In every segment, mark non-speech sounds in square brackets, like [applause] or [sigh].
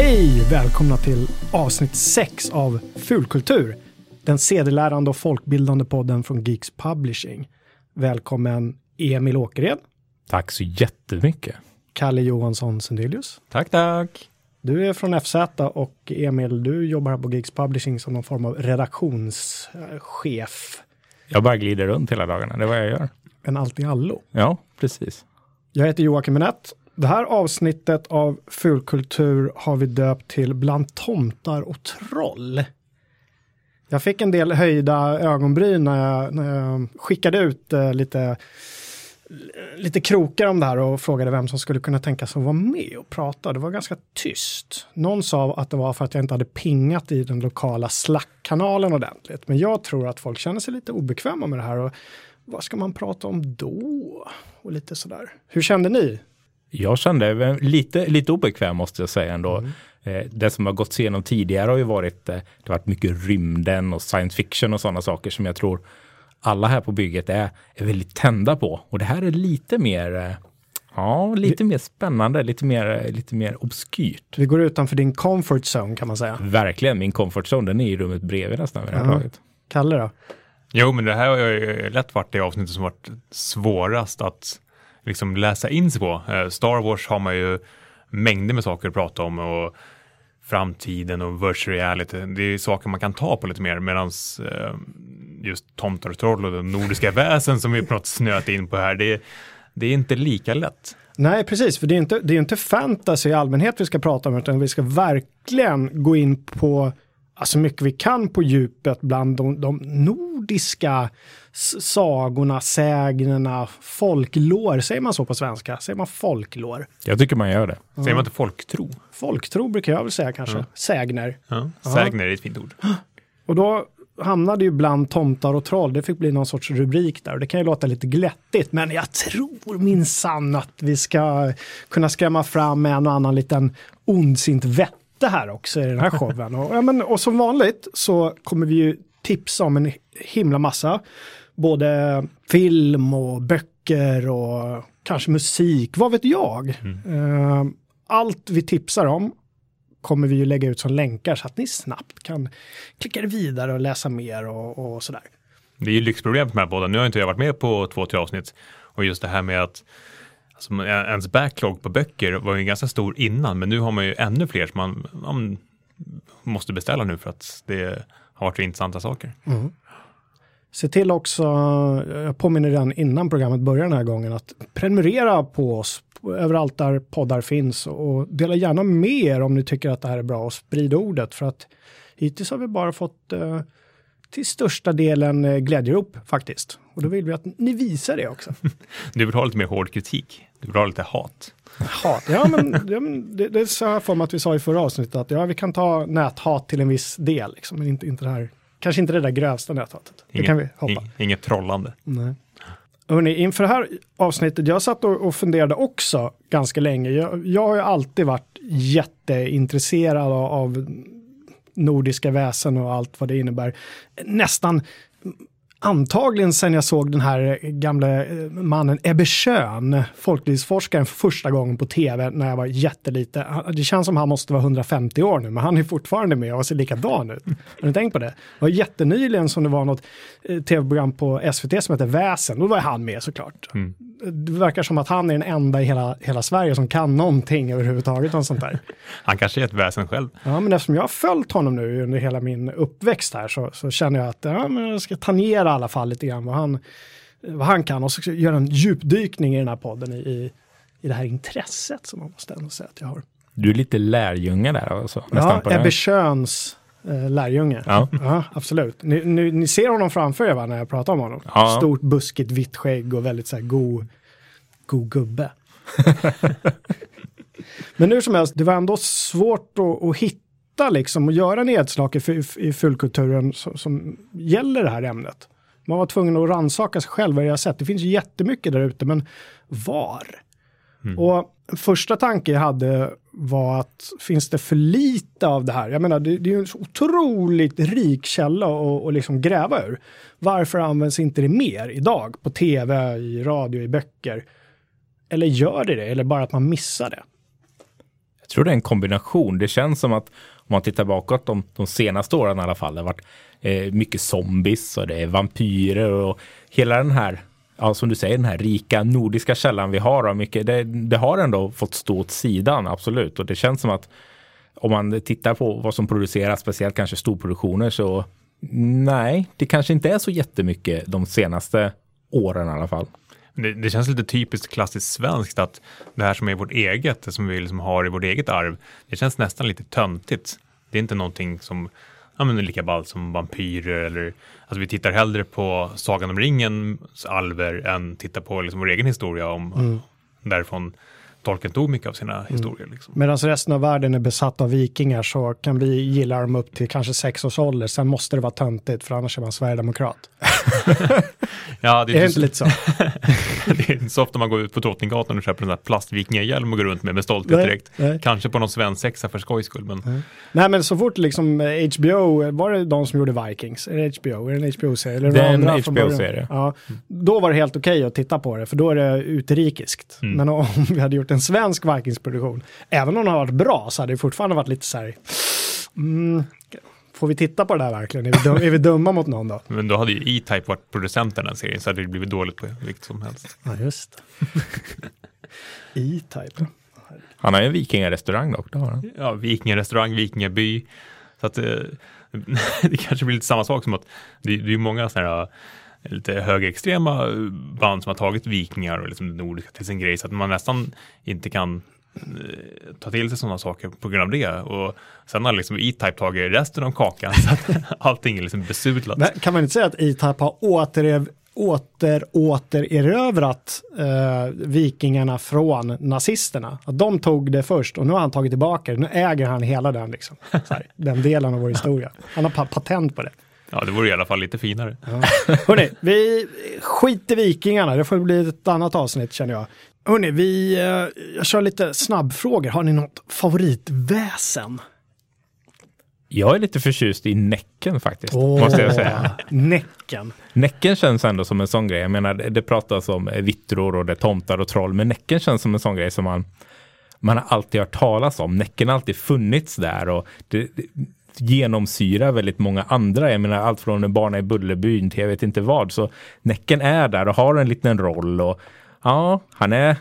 Hej! Välkomna till avsnitt 6 av Fulkultur. Den sedelärande och folkbildande podden från Geeks Publishing. Välkommen Emil Åkered, Tack så jättemycket. Kalle Johansson Sundelius. Tack, tack. Du är från FZ och Emil, du jobbar här på Geeks Publishing som någon form av redaktionschef. Jag bara glider runt hela dagarna, det är vad jag gör. En allt i allo. Ja, precis. Jag heter Joakim Minett. Det här avsnittet av Fulkultur har vi döpt till Bland tomtar och troll. Jag fick en del höjda ögonbryn när jag, när jag skickade ut eh, lite, lite krokar om det här och frågade vem som skulle kunna tänka sig att vara med och prata. Det var ganska tyst. Någon sa att det var för att jag inte hade pingat i den lokala Slack-kanalen ordentligt. Men jag tror att folk känner sig lite obekväma med det här. Och vad ska man prata om då? Och lite sådär. Hur kände ni? Jag kände mig lite, lite obekväm måste jag säga ändå. Eh, Det som har gått igenom tidigare har ju varit, eh, det har varit mycket rymden och science fiction och sådana saker som jag tror alla här på bygget är, är väldigt tända på. Och det här är lite mer, eh, ja, lite mer spännande, lite mer, lite mer obskyrt. Vi går utanför din comfort zone kan man säga. Verkligen, min comfort zone, den är i rummet bredvid nästan vid det här Ja. laget. Kalle då? Jo, men det här har ju lätt varit det avsnittet som varit svårast att liksom läsa in sig på. Eh, Star Wars har man ju mängder med saker att prata om och framtiden och virtual reality. Det är saker man kan ta på lite mer medan eh, just tomtar och troll och de nordiska [laughs] väsen som vi på något snöat in på här, det, det är inte lika lätt. Nej, precis, för det är inte, det är inte fantasy i allmänhet vi ska prata om, utan vi ska verkligen gå in på alltså mycket vi kan på djupet bland de, de nordiska sagorna, sägnerna, folklår. Säger man så på svenska? Säger man folklår? Jag tycker man gör det. Säger man inte folktro? Folktro brukar jag väl säga kanske. Sägner. Ja. Sägner är ett fint ord. Och då hamnade ju bland tomtar och troll. Det fick bli någon sorts rubrik där. Och det kan ju låta lite glättigt, men jag tror minsann att vi ska kunna skrämma fram en och annan liten ondsint vette här också i den här [laughs] showen. och, ja, men, och som vanligt så kommer vi ju tipsa om en himla massa. Både film och böcker och kanske musik, vad vet jag. Eh, Allt vi tipsar om kommer vi ju lägga ut som länkar så att ni snabbt kan klicka vidare och läsa mer och, och sådär. Det är ju lyxproblemet med båda. Nu har inte jag varit med på två, tre avsnitt och just det här med att alltså, ens backlog på böcker var ju ganska stor innan, men nu har man ju ännu fler som man, man måste beställa nu för att det har varit intressanta saker. Mm. Se till också, jag påminner redan innan programmet börjar den här gången, att prenumerera på oss överallt där poddar finns och dela gärna med er om ni tycker att det här är bra och sprid ordet för att hittills har vi bara fått eh, till största delen eh, glädjerop faktiskt. Och då vill vi att ni visar det också. [laughs] Du vill ha lite mer hård kritik. Du vill ha lite hat. Hat. Ja, men, det, det är så här för mig att vi sa i förra avsnittet att ja, vi kan ta näthat till en viss del, liksom, men inte, inte det här, kanske inte det där grövsta näthatet. Det kan vi hoppa. inget trollande. Nej. Hörrni, inför det här avsnittet, jag satt och, och funderade också ganska länge. Jag, jag har ju alltid varit jätteintresserad av nordiska väsen och allt vad det innebär. Nästan antagligen sen jag såg den här gamla eh, mannen Ebbe Schön, folklivsforskaren, för första gången på tv när jag var jättelite. Det känns som han måste vara 150 år nu, men han är fortfarande med och ser likadan ut. Har ni tänkt på det? Det var jättenyligen som det var något eh, tv-program på SVT som heter Väsen. Då var han med såklart. Det verkar som att han är den enda i hela, hela Sverige som kan någonting överhuvudtaget om sånt där. [laughs] Han kanske är ett väsen själv. Ja, men eftersom jag har följt honom nu under hela min uppväxt här så, så känner jag att ja, men jag ska tangera i alla fall lite grann vad han, vad han kan och så göra en djupdykning i den här podden i, i, i det här intresset som man måste ändå säga att jag har. Du är lite lärjunge där alltså. nästan Ja. Ebbe Schöns eh, lärjunge. Ja. Ja, absolut. Ni, ni, ni ser honom framför er va, när jag pratar om honom. Ja. Stort, buskigt, vitt skägg och väldigt så här god, god gubbe. [laughs] Men hur som helst, det var ändå svårt att, att hitta liksom och göra nedslag i, i, i fullkulturen som, som gäller det här ämnet. Man var tvungen att rannsaka sig själv vad jag sett. Det finns ju jättemycket där ute, men var? Och första tanke jag hade var att finns det för lite av det här? Jag menar, det, det är ju en så otroligt rik källa att att liksom gräva ur. Varför används inte det mer idag på tv, i radio, i böcker? Eller gör det det? Eller bara att man missar det? Jag tror det är en kombination. Det känns som att om man tittar bakåt de, de senaste åren i alla fall, det har varit eh, mycket zombies och det är vampyrer och hela den här ja, som du säger, den här rika nordiska källan vi har. Mycket, det, det, har ändå fått stå åt sidan, absolut. Och det känns som att om man tittar på vad som produceras, speciellt kanske storproduktioner, så nej, det kanske inte är så jättemycket de senaste åren i alla fall. Det, det, känns lite typiskt klassiskt svenskt att det här som är vårt eget, det som vi liksom har i vårt eget arv, det känns nästan lite töntigt. Det är inte någonting som ja, men lika ballt som vampyrer eller alltså vi tittar hellre på Sagan om ringens alver än tittar på liksom vår egen historia om mm. därifrån Tolkien tog mycket av sina mm. historier. Liksom. Medan resten av världen är besatt av vikingar så kan vi gilla dem upp till kanske sex års ålder. Sen måste det vara töntigt för annars är man sverigedemokrat. [laughs] ja, det är, är det inte lite så? [laughs] det är inte så ofta man går ut på Drottninggatan och köper en plastvikingahjälm och går runt med med stolthet nej, direkt. Nej. Kanske på någon svensexa för skojs skull. Men... Nej. nej. men så fort liksom HBO, var det de som gjorde Vikings? Är det HBO? Är det en HBO-serie? Det är en HBO-serie. Ja, då var det helt okej okay att titta på det, för då är det utrikiskt. Mm. Men om vi hade gjort en svensk Vikings-produktion, även om den har varit bra, så hade det fortfarande varit lite så här, mm, Får vi titta på det där verkligen? Är vi, dum, är vi dumma mot någon då? Men då hade ju E-Type varit producenten den serien så hade det blivit dåligt på vilket som helst. Ja, just [laughs] E-Type. Han har ju en vikingarestaurang dock. Det har han. Ja, vikingarestaurang, vikingaby. Så att eh, [laughs] det kanske blir lite samma sak som att det, det är många sådana här lite högerextrema band som har tagit vikingar och liksom det nordiska till sin grej så att man nästan inte kan Eh, ta till sig sådana saker på grund av det. Och sen har liksom E-Type tagit resten av kakan så att [laughs] allting är liksom besudlat. Men kan man inte säga att E-Type har åter, åter, återerövrat eh, vikingarna från nazisterna? Att de tog det först och nu har han tagit tillbaka det. Nu äger han hela den, liksom, här, den delen av vår [laughs] historia. Han har patent på det. Ja, det vore i alla fall lite finare. Ja. Hörrni, vi skiter vikingarna. Det får bli ett annat avsnitt känner jag. Hörni, vi, eh, jag kör lite snabbfrågor. Har ni något favoritväsen? Jag är lite förtjust i Näcken faktiskt, oh, måste jag säga. Näcken. Näcken känns ändå som en sån grej. Jag menar, det pratas om vittror och det tomtar och troll, men Näcken känns som en sån grej som man, man har alltid hört talas om. Näcken har alltid funnits där och det, det genomsyrar väldigt många andra. Jag menar allt från Barnen i Bullerbyn till jag vet inte vad. Så Näcken är där och har en liten roll och ja, han är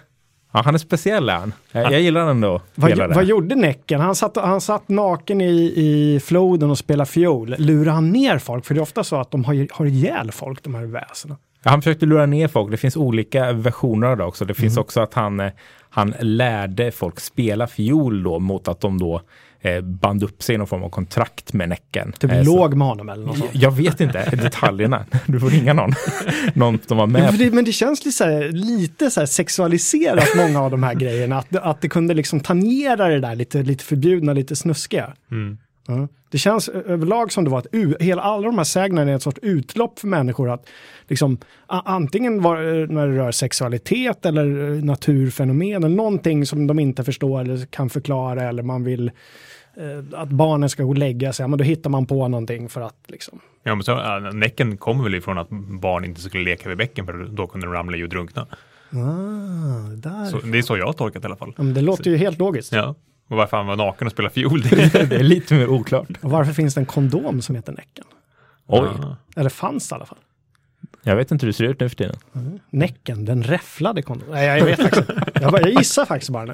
Ja, han är speciell han. Jag, jag gillar den då. Vad, vad gjorde Näcken? Han satt, han satt naken i, i floden och spelade fiol. Lurade han ner folk? För det är ofta så att de har, har ihjäl folk, de här väsena. Ja, han försökte lura ner folk. Det finns olika versioner av det också. Det finns mm. också att han, eh, han lärde folk spela fiol då mot att de då eh, band upp sig i någon form av kontrakt med Näcken. Typ eh, låg med honom eller något sånt. Jag vet inte detaljerna. [laughs] Du får ringa någon. [laughs] någon som var med. Det, men det känns lite, så här, lite så sexualiserat [laughs] många av de här grejerna. Att, att det kunde liksom tangera det där lite, lite förbjudna, lite snuskiga. Mm. Ja. Det känns överlag som det var ett, hela, alla de här sägnen är ett sorts utlopp för människor att liksom antingen var, när det rör sexualitet eller naturfenomen eller någonting som de inte förstår eller kan förklara eller man vill att barnen ska gå och lägga sig, men då hittar man på någonting för att liksom. Ja, men så, äh, Näcken kommer väl ifrån att barn inte skulle leka vid bäcken för då kunde de ramla i och drunkna. Ah. Så, det är så jag har tolkat i alla fall. Ja, men det låter så, ju helt logiskt. Ja. Och varför han var naken och spelade fiol. [laughs] det är lite mer oklart. Och varför finns det en kondom som heter Näcken? Oj. Eller fanns det i alla fall. Jag vet inte hur det ser ut nu för tiden. Mm. Näcken, den räfflade kondomen. Nej, jag vet faktiskt jag, jag gissar faktiskt bara nu.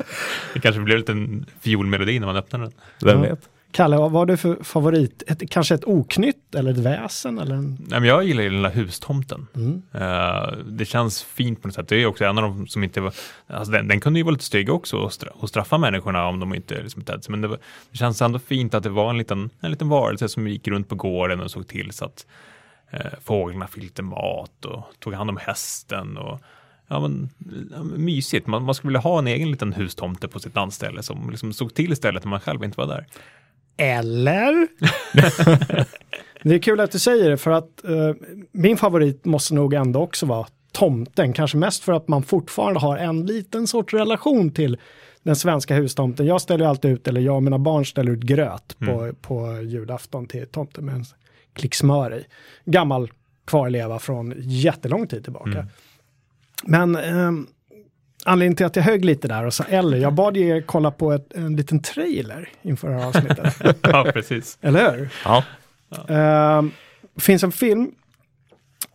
Det kanske blev lite en fiolmelodi när man öppnar den. Vem vet? Kalle, vad har du för favorit? Ett, kanske ett oknytt eller ett väsen? Eller en... Nej, men jag gillar ju den där hustomten. Mm. Uh, det känns fint på något sätt. Det är också en av de som inte var, alltså den, den kunde ju vara lite stygg också och, stra, och straffa människorna om de inte liksom sig. Men det, var, det känns ändå fint att det var en liten, en liten varelse som gick runt på gården och såg till så att uh, fåglarna fick lite mat och tog hand om hästen. Och, ja, men, mysigt. Man, man skulle vilja ha en egen liten hustomte på sitt landställe som liksom såg till istället när man själv inte var där. Eller? [laughs] det är kul att du säger det för att uh, min favorit måste nog ändå också vara tomten, kanske mest för att man fortfarande har en liten sorts relation till den svenska hustomten. Jag ställer alltid ut, eller jag och mina barn ställer ut gröt mm. på, på julafton till tomten med en klick smör i. Gammal kvarleva från jättelång tid tillbaka. Mm. Men um, Anledningen till att jag högg lite där och sa eller, jag bad er kolla på ett, en liten trailer inför det här avsnittet. [laughs] ja, precis. eller hur? Ja. Uh, finns en film,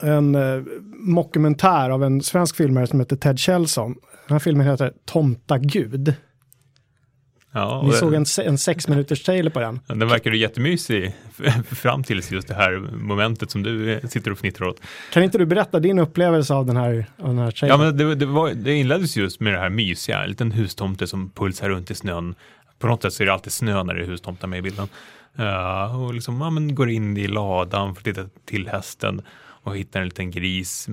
en uh, mockumentär av en svensk filmare som heter Ted Kjellson. Den här filmen heter Tomta Gud. Ja, det, såg en, en sex minuters trailer på den. den verkar ju jättemysig fram tills just det här momentet som du eh, sitter och fnittrar åt. Kan inte du berätta din upplevelse av den här, av den här Ja, trailern? men det, det, var, det inleddes just med det här mysiga, en liten hustomte som pulsar runt i snön. På något sätt så är det alltid snö när det är hustomtar med i bilden. Uh, och liksom, ja, men går in i ladan för att titta till hästen och hittar en liten gris.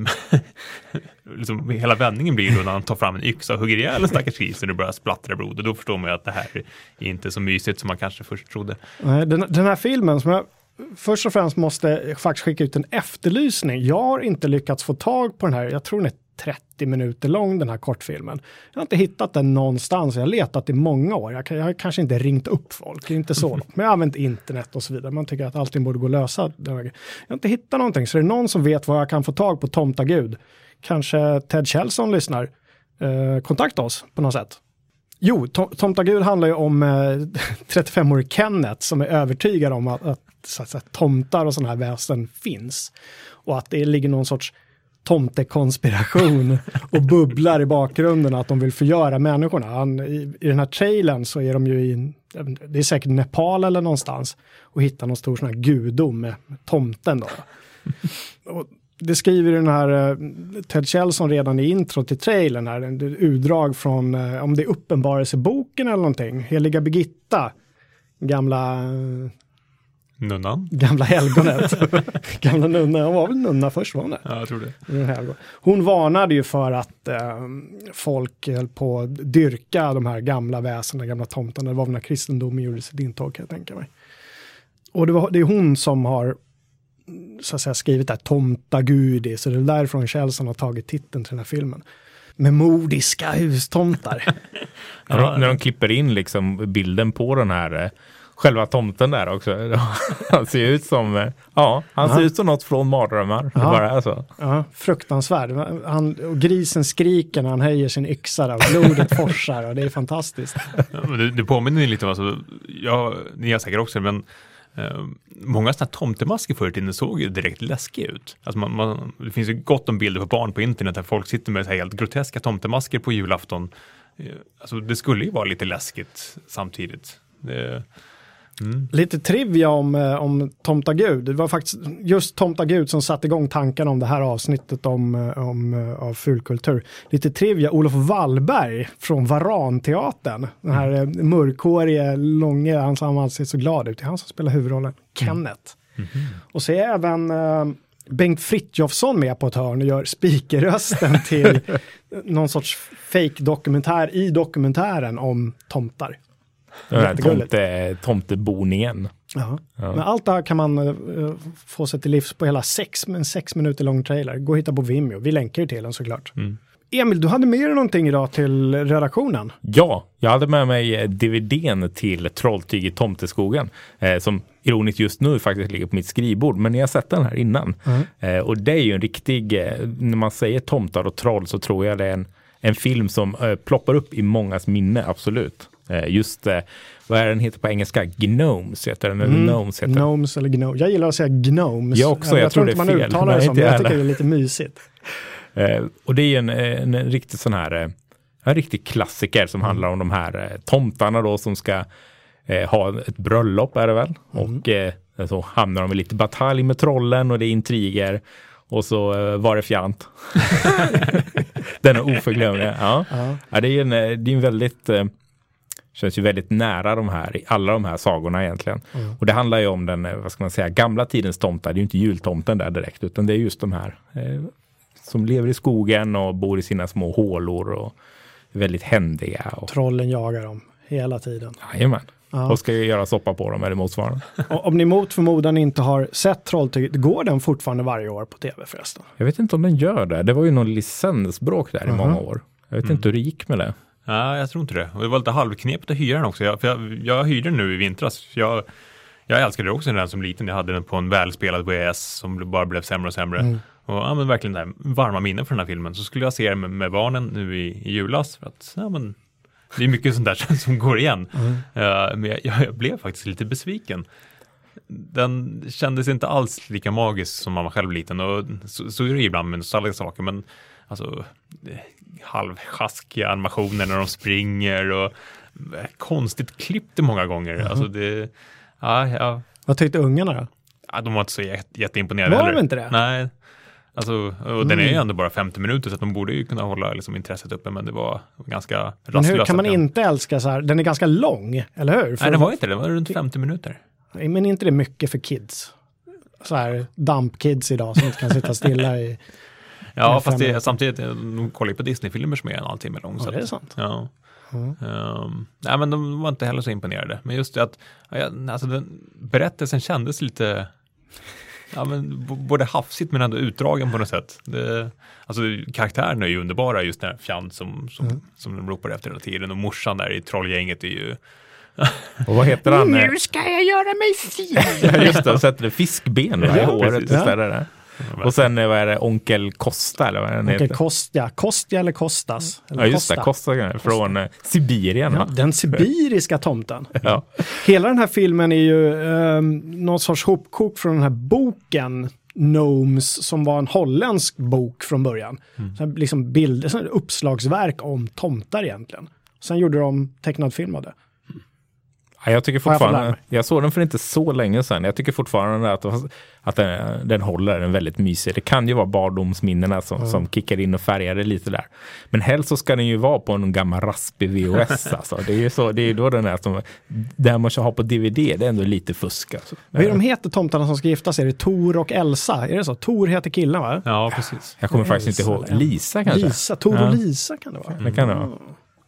[laughs] liksom, hela vändningen blir ju då när han tar fram en yxa och hugger ihjäl en stackars gris och det börjar splattra blod. Och då förstår man ju att det här är inte så mysigt som man kanske först trodde. Den, den här filmen som jag först och främst måste faktiskt skicka ut en efterlysning. Jag har inte lyckats få tag på den här, jag tror den är 30 minuter lång den här kortfilmen. Jag har inte hittat den någonstans, jag har letat i många år. Jag, jag har kanske inte ringt upp folk, inte så [laughs] långt. Men jag har använt internet och så vidare. Man tycker att allting borde gå att lösa. Jag har inte hittat någonting, så är det någon som vet vad jag kan få tag på Tomta Gud, kanske Ted Kjellson lyssnar, eh, kontakta oss på något sätt. Jo, Tom, Tomta Gud handlar ju om eh, [laughs] 35-årig Kenneth som är övertygad om att, att, att, säga, tomtar och sådana här väsen finns. Och att det ligger någon sorts tomtekonspiration och bubblar i bakgrunden att de vill förgöra människorna. Han, i, I den här trailern så är de ju i, det är säkert Nepal eller någonstans, och hittar någon stor sån här gudom med tomten då. Och det skriver den här eh, Ted Kjellson redan i intro till trailern här, en utdrag från, eh, om det är Uppenbarelseboken eller någonting, Heliga Birgitta, gamla, eh, Nunnan? gamla helgonet, [laughs] gamla nunna, hon var väl nunna först var hon det? Ja, jag tror det. Hon varnade ju för att eh, folk höll på att dyrka de här gamla väsena, gamla tomtarna, det var väl när kristendomen gjorde sitt intåg kan jag tänka mig. Och det, var, det är hon som har så att säga, skrivit det här Tomta Gudi, så det är därifrån Kjellson har tagit titeln till den här filmen. Med modiska hustomtar. [laughs] När, de, när de klipper in liksom bilden på den här eh, själva tomten där också. [laughs] Han ser ut som, eh, ja, han ser Ja. ut som något från mardrömmar. Ja. bara är så. Ja, fruktansvärd. Han, och grisen skriker när han höjer sin yxa där, och blodet [laughs] forsar och det är fantastiskt. Ja, men det, det påminner ju lite om, alltså, jag, ni har säkert också, men eh, många sådana här tomtemasker förr i tiden såg ju direkt läskiga ut. Alltså man, man, det finns ju gott om bilder på barn på internet där folk sitter med så här helt groteska tomtemasker på julafton. Eh, Alltså det skulle ju vara lite läskigt samtidigt. Det, mm. Lite trivia om, eh, om Tomta Gud. Det var faktiskt just Tomta Gud som satte igång tankarna om det här avsnittet om, eh, om, eh, av fulkultur. Lite trivia, Olof Wallberg från Varanteatern. Den här eh, mörkhårige, långe, han som alltid ser så glad ut. Det är han som spelar huvudrollen, Kenneth. Och så är även Bengt Frithiofsson med på ett hörn och gör speakerrösten till [laughs] någon sorts fake-dokumentär i dokumentären om tomtar. Den här Jättegulligt. tomte, tomteboningen. Ja. Men allt det här kan man eh, få sig till livs på hela sex, en sex minuter lång trailer. Gå och hitta på Vimeo. Vi länkar ju till den såklart. Mm. Emil, du hade med dig någonting idag till redaktionen. Ja, jag hade med mig eh, DVDn till Trolltyg i Tomteskogen eh, som ironiskt just nu faktiskt ligger på mitt skrivbord. Men jag har sett den här innan. Eh, och det är ju en riktig, eh, när man säger tomtar och troll så tror jag det är en, en film som eh, ploppar upp i mångas minne, absolut. Eh, just, eh, vad är den heter på engelska? Gnomes heter den, eller Gnomes heter den. Gnomes eller gnomes. Jag gillar att säga gnomes. Jag också, jag tror tror inte det man är fel. uttalar det Nej, som, jag jag tycker det är lite mysigt. [laughs] Eh, och det är ju en, en, en riktig sån här, en riktig klassiker som handlar om de här tomtarna då som ska eh, ha ett bröllop är det väl? Och eh, så hamnar de i lite batalj med trollen och det är intriger. Och så eh, var det fjant. [laughs] [laughs] Den är oförglömlig. Ja. Ja. Ja, det är en, det är en väldigt, känns ju väldigt nära de här, alla de här sagorna egentligen. Och det handlar ju om den, eh, vad ska man säga, gamla tidens tomtar. Det är ju inte jultomten där direkt, utan det är just de här eh, som lever i skogen och bor i sina små hålor och är väldigt händiga. Och, Trollen jagar dem hela tiden. jajamän. Ja. Och ska ju göra soppa på dem eller motsvarande. [laughs] Och om ni mot förmodan inte har sett Trolltyget, går den fortfarande varje år på tv förresten? Jag vet inte om den gör det. Det var ju någon licensbråk där i Mhm. många år. Jag vet inte hur det gick med det. Nej, jag tror inte det. Och det var lite halvknepigt att hyra den också. Jag, för jag, jag hyrde den nu i vintras. Jag, jag älskade också den som liten. Jag hade den på en välspelad VHS som bara blev sämre och sämre. Och ja, men verkligen där varma minnen för den här filmen. Så skulle jag se den med, med barnen nu i, i julas. För att, ja, men, det är mycket sånt där [laughs] som går igen. Mm. Uh, men jag, jag, blev faktiskt lite besviken. Den kändes inte alls lika magisk som man var själv liten. Och så, så är det ibland med nostalgiska saker. Men alltså, halvsjaskiga animationer när de springer och konstigt klippt många gånger. Mm. Alltså det, ja, ja. Vad tyckte ungarna då? Ja, de var inte så jätte, jätteimponerade Var heller. de inte det? Nej. Alltså, och mm. den är ju ändå bara 50 minuter så att de borde ju kunna hålla liksom, intresset uppe men det var ganska rastlöst. Men hur kan man inte älska så här, den är ganska lång, eller hur? För Nej, den var inte det, den var runt 50 minuter. Men är inte det mycket för kids? Så här damp-kids idag som inte kan sitta stilla i [laughs] Ja, fast det, samtidigt, de kollar ju på Disney-filmer som är en halvtimme lång. Ja, det är sant. Ja. Mm. Um, nej, men de var inte heller så imponerade. Men just det att alltså den, berättelsen kändes lite ja, men, både hafsigt men ändå utdragen på något sätt. Det, alltså, karaktärerna är ju underbara, just den här fjant som, som, mm. som de ropar efter hela tiden och morsan där i trollgänget är ju [laughs] och vad heter han? Nu ska jag göra mig fin! [laughs] ja, just det, sätter fiskben i håret istället. Och sen vad är det, Onkel Kosta eller vad den Onkel heter? Kostja, Kostja eller Kostas? Eller ja just Kosta. det, Kosta från. Eh, Sibirien. Ja, den sibiriska tomten. [laughs] ja. Hela den här filmen är ju um, någon sorts hopkok från den här boken Gnomes som var en holländsk bok från början. Mm. Så liksom bild, uppslagsverk om tomtar egentligen. Sen gjorde de tecknad film av det. Jag tycker fortfarande, jag, jag, såg den för inte så länge sedan. Jag tycker fortfarande att, att den, den håller, den väldigt mysig. Det kan ju vara barndomsminnena som, mm. som kickar in och färgar det lite där. Men helst så ska den ju vara på en gammal raspig VHS. [laughs] alltså. Det är ju så, det är då den är som, där man ska ha på DVD, det är ändå lite fusk. Alltså. Vad är de heter tomtarna som ska gifta sig? Är det Tor och Elsa? Är det så? Tor heter killen va? Ja, precis. Jag kommer faktiskt inte ihåg. Lisa kanske? Lisa, Tor och ja. Lisa kan det vara. Det kan det vara.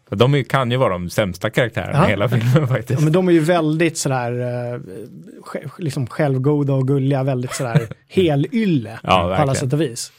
De kan ju vara de sämsta karaktärerna i hela filmen faktiskt. Ja, men de är ju väldigt sådär, eh, liksom självgoda och gulliga, väldigt sådär [laughs] helylle ja, på alla sätt och vis.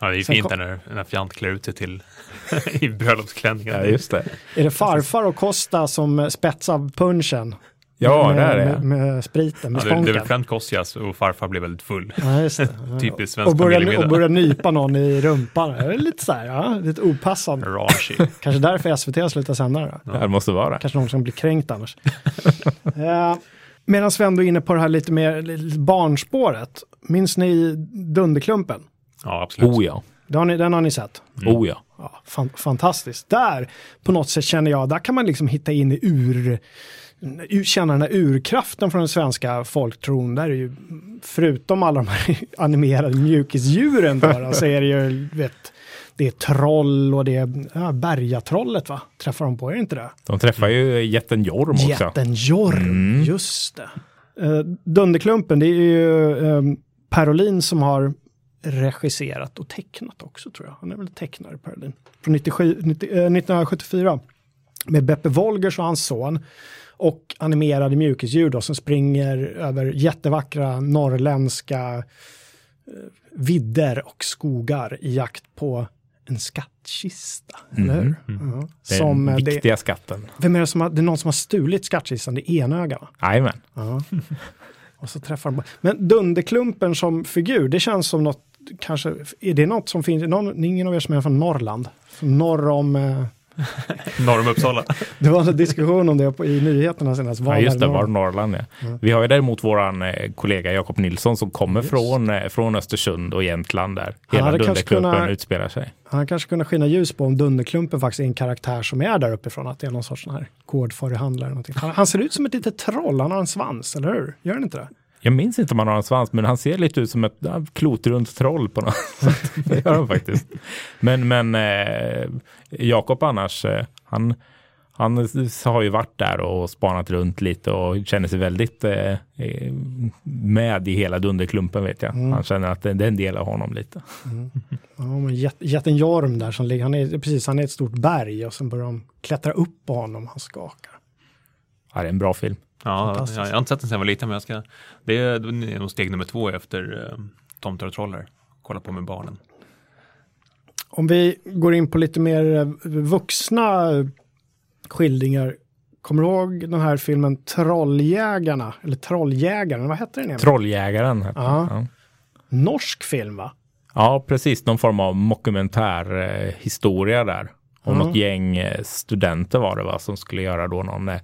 Ja, det är fint när, när Fjant klär ut sig till [laughs] i bröllopsklänningen. Ja, just det. Är det farfar och Kosta som spetsar punchen? Ja, med, det är det. Med, med spriten, med ja, det, det är väl främst Kostjas och farfar blev väldigt full. Ja, just det. [laughs] Typiskt svensk och börja, och börja nypa någon i rumpan. Det är lite så här, ja, lite opassande. Raunchy. [laughs] Kanske därför SVT har slutat sända det. Ja, det måste vara. Kanske någon som blir kränkt annars. ja, [laughs] Medan Sven är inne på det här lite mer barnspåret. Minns ni Dunderklumpen? Ja, absolut. Oh ja. Den har ni, den har ni sett? Mm. Oh ja. ja fan, fantastiskt. Där, på något sätt känner jag, där kan man liksom hitta in i ur känna den här urkraften från den svenska folktron. Där är ju, förutom alla de här [laughs] animerade mjukisdjuren då, så är det ju, vet, det är troll och det är ja, bergatrollet va? Träffar de på, är det inte det? De träffar ju jätten Jorm också. Jätten Jorm, mm. just det. Uh, Dunderklumpen, det är ju um, Perolin som har regisserat och tecknat också tror jag. Han är väl tecknare Perolin. Från 97, 90, uh, 1974. Med Beppe Wolgers och hans son och animerade mjukisdjur då, som springer över jättevackra norrländska eh, vidder och skogar i jakt på en skattkista. Mm. Eller hur? Mm. Ja. Den eh, viktiga det, skatten. Vem är det som har, det är någon som har stulit skattkistan, det är enöga Jajamän. Ja. [laughs] och så träffar de, Men Dunderklumpen som figur, det känns som något, kanske, är det något som finns, någon, ingen av er som är från Norrland? Norr om eh, [laughs] Norr om Uppsala. [laughs] det var en diskussion om det på, i nyheterna senast. Var ja, just det, var Norrland ja. Mm. Vi har ju däremot våran eh, kollega Jakob Nilsson som kommer från, eh, från Östersund och Jämtland där hela Dunderklumpen kunna, utspelar sig. Han kanske kunde skina ljus på om Dunderklumpen faktiskt är en karaktär som är där uppifrån, att det är någon sorts sån här kodfarihandlare. Han, han ser ut som ett litet troll, han har en svans, eller hur? Gör han inte det? Jag minns inte om han har en svans, men han ser lite ut som ett klotrunt troll på något [laughs] sätt. Det gör han faktiskt. Men, men eh, Jakob annars, eh, han, han har ju varit där och spanat runt lite och känner sig väldigt eh, eh med i hela Dunderklumpen vet jag. Mm. Han känner att det, det är en del av honom lite. Mm. Ja, men jätten Jorm där som ligger, han är, precis, han är ett stort berg och sen börjar de klättra upp på honom, han skakar. Ja, det är en bra film. Ja, jag, jag har inte sett den sedan jag var liten, men jag ska, det är, det är nog steg nummer två efter uh, Tomtar och troll här. Kolla på med barnen. Om vi går in på lite mer eh, vuxna skildringar. Kommer du ihåg den här filmen Trolljägarna? Eller Trolljägaren, vad hette den? Trolljägaren. Ja. ja. Norsk film va? Ja, precis. Någon form av mockumentär eh, historia där. Om Mm. något gäng eh, studenter var det va, som skulle göra då någon eh,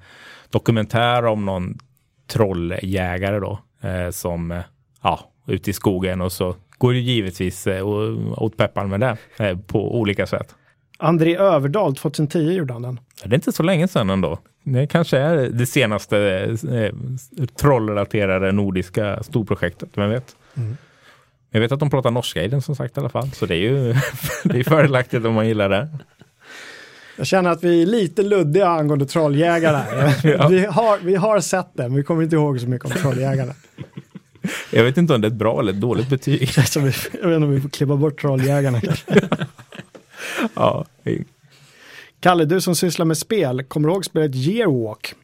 dokumentär om någon trolljägare då. Eh, som, eh, ja, ute i skogen och så går det givetvis eh, åt peppan med det eh, på olika sätt. André Överdahl, 2010 gjorde han den. Det är inte så länge sedan ändå. Det kanske är det senaste eh, trollrelaterade nordiska storprojektet, vem vet? Mm. Jag vet att de pratar norska i den som sagt i alla fall, så det är ju [laughs] det är fördelaktigt om man gillar det. Jag känner att vi är lite luddiga angående trolljägare. här. [laughs] Ja. vi, har, vi har sett det, men vi kommer inte ihåg så mycket om trolljägarna. [laughs] Jag vet inte om det är ett bra eller ett dåligt betyg. [laughs] Så vi, jag vet inte om vi får klippa bort trolljägarna kanske. Ja, Kalle, du som sysslar med spel, kommer du ihåg spelet Yearwalk?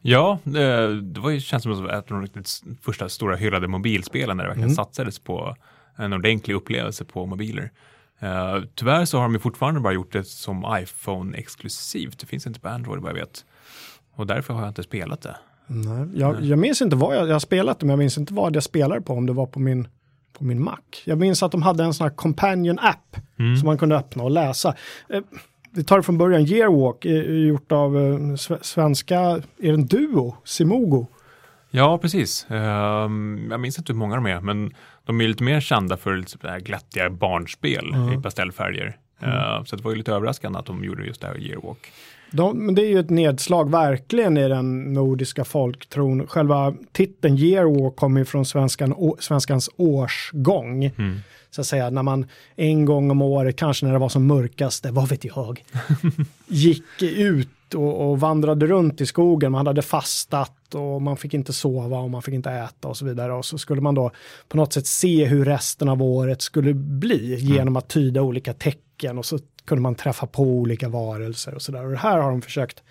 Ja, eh, det var ju, känns som ett av de riktigt första stora hyllade mobilspelen när det verkligen Mm. satsades på en ordentlig upplevelse på mobiler. Eh, tyvärr så har de ju fortfarande bara gjort det som iPhone-exklusivt. Det finns inte på Android vad jag vet. Och därför har jag inte spelat det. Nej, jag, jag minns inte vad jag, jag har spelat det, men jag minns inte vad jag spelade på, om det var på min, på min Mac. Jag minns att de hade en sån här companion app som man kunde öppna och läsa. Eh, Vi tar det från början, Yearwalk är är gjort av eh, sve- svenska, är det en duo, Simogo? Ja, precis. Ehm, jag minns inte hur många de är, men de är lite mer kända för glättiga barnspel i pastellfärger. Eh, så det var ju lite överraskande att de gjorde just det här Yearwalk. De, men det är ju ett nedslag verkligen i den nordiska folktron. Själva titeln Yearwalk kommer ju från svenskan, å, svenskans årsgång. Så att säga, när man en gång om året, kanske när det var som mörkast, vad vet jag, [laughs] gick ut och, och vandrade runt i skogen. Man hade fastat och man fick inte sova och man fick inte äta och så vidare. Och så skulle man då på något sätt se hur resten av året skulle bli genom att tyda olika tecken och så kunde man träffa på olika varelser och sådär. Och det här har de försökt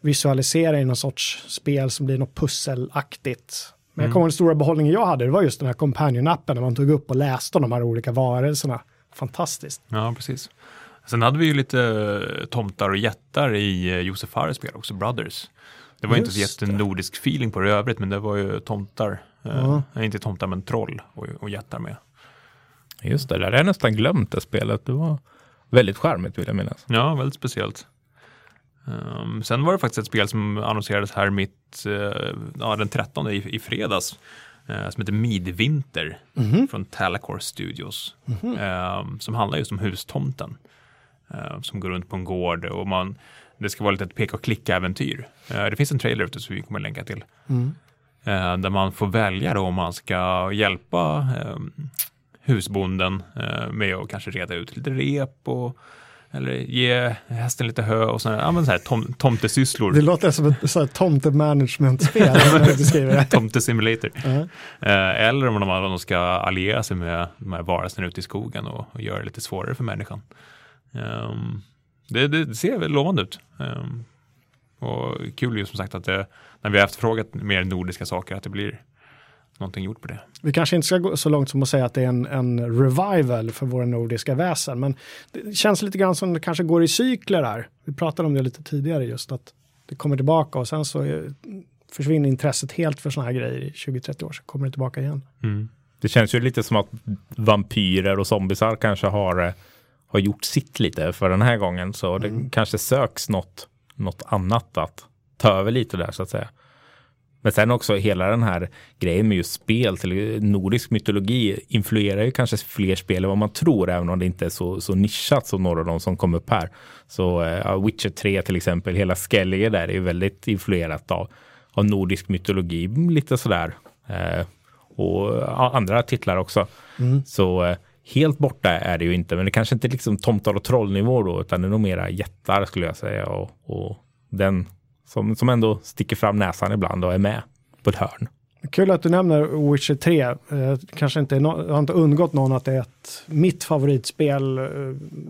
visualisera i någon sorts spel som blir något pusselaktigt. Men jag kommer ihåg den stora behållningen jag hade, det var just den här companion-appen när man tog upp och läste om de här olika varelserna. Fantastiskt. Ja, precis. Sen hade vi ju lite eh, tomtar och jättar i eh, Josef Fares spel också, Brothers. Det var inte så Just det. jättenordisk feeling på det i övrigt, men det var ju tomtar, Ja. eh, inte tomtar men troll och, och jättar med. just det, där har jag nästan glömt det spelet. Det var väldigt charmigt vill jag minnas. Ja, väldigt speciellt. Ehm, sen var det faktiskt ett spel som annonserades här mitt, eh, ja, den 13 i, i fredags, eh, som heter Midvinter från Talacore Studios, ehm, som handlar just om hustomten, eh, som går runt på en gård och man, det ska vara lite ett peka och klicka-äventyr. Eh, det finns en trailer ute som vi kommer länka till, eh, där man får välja då om man ska hjälpa ehm, husbonden eh, med att kanske reda ut lite rep och eller ge hästen lite hö och sådana ja, men så här tom, tomtesysslor. Det låter som ett så här tomtemanagement-spel. [laughs] när du beskriver det. Tomte simulator. Ja. Eh, eller om de, om de ska alliera sig med de här varelserna ute i skogen och, och göra det lite svårare för människan. Ehm, det, det ser väl lovande ut. Ehm, och kul ju som sagt att det, när vi har efterfrågat mer nordiska saker att det blir någonting gjort på det. Vi kanske inte ska gå så långt som att säga att det är en, en revival för våra nordiska väsen, men det känns lite grann som det kanske går i cykler här. Vi pratade om det lite tidigare just att det kommer tillbaka och sen så försvinner intresset helt för sådana här grejer i 20-30 år, så kommer det tillbaka igen. Det känns ju lite som att vampyrer och zombisar kanske har, eh, har gjort sitt lite för den här gången. Så det kanske söks något, något annat att ta över lite där så att säga. Men sen också hela den här grejen med just spel till nordisk mytologi influerar ju kanske fler spel än vad man tror, även om det inte är så, så nischat som några av de som kom upp här. Så ja, Witcher 3 till exempel, hela Skellige där är ju väldigt influerat av, av nordisk mytologi, lite sådär. Eh, och ja, andra titlar också. Så eh, helt borta är det ju inte, men det kanske inte är liksom tomtar och trollnivå då, utan det är nog mera jättar skulle jag säga. Och, och den som, som ändå sticker fram näsan ibland och är med på ett hörn. Kul att du nämner Witcher 3. Eh, kanske inte, no- har inte undgått någon att det är ett, mitt favoritspel eh,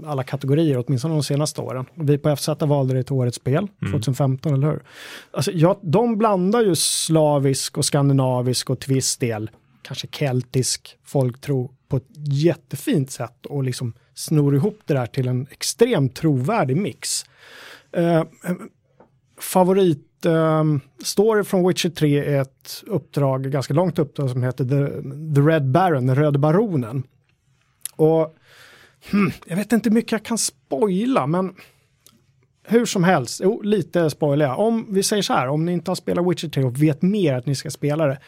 alla kategorier, åtminstone de senaste åren. Vi på FZ valde det till årets spel, 2015, eller hur? Alltså, ja, de blandar ju slavisk och skandinavisk och till viss del kanske keltisk folktro på ett jättefint sätt och liksom snor ihop det där till en extremt trovärdig mix. Eh, Favoritstory ehm, um, från Witcher 3 är ett uppdrag, ganska långt uppdrag som heter The, The Red Baron, den röde baronen. Och hmm, jag vet inte hur mycket jag kan spoila, men hur som helst, jo, lite spoilar jag. Om vi säger så här, om ni inte har spelat Witcher 3 och vet mer att ni ska spela det,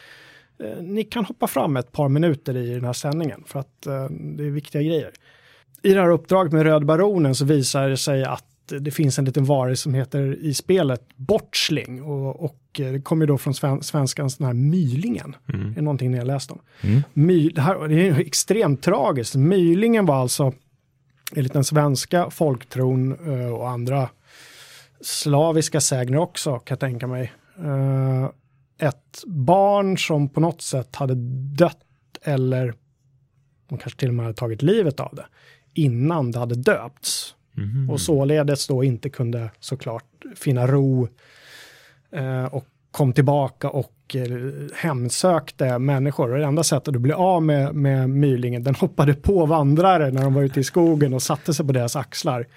eh, ni kan hoppa fram ett par minuter i den här sändningen för att eh, det är viktiga grejer. I det här uppdraget med Röd Baronen så visar det sig att det finns en liten varelse som heter i spelet Bortsling och, och eh, det kommer då från sven, svenskans den här Mylingen. Mm. Är någonting ni har läst om. Mm. My, det, här, det är extremt tragiskt. Mylingen var alltså enligt den svenska folktron eh, och andra slaviska sägner också kan jag tänka mig. Eh, ett barn som på något sätt hade dött eller de kanske till och med hade tagit livet av det innan det hade döpts. Mhm. Och således då inte kunde såklart finna ro eh, och kom tillbaka och eh, hemsökte människor. Och det enda sättet att bli av med, med mylingen, den hoppade på vandrare när de var ute i skogen och satte sig på deras axlar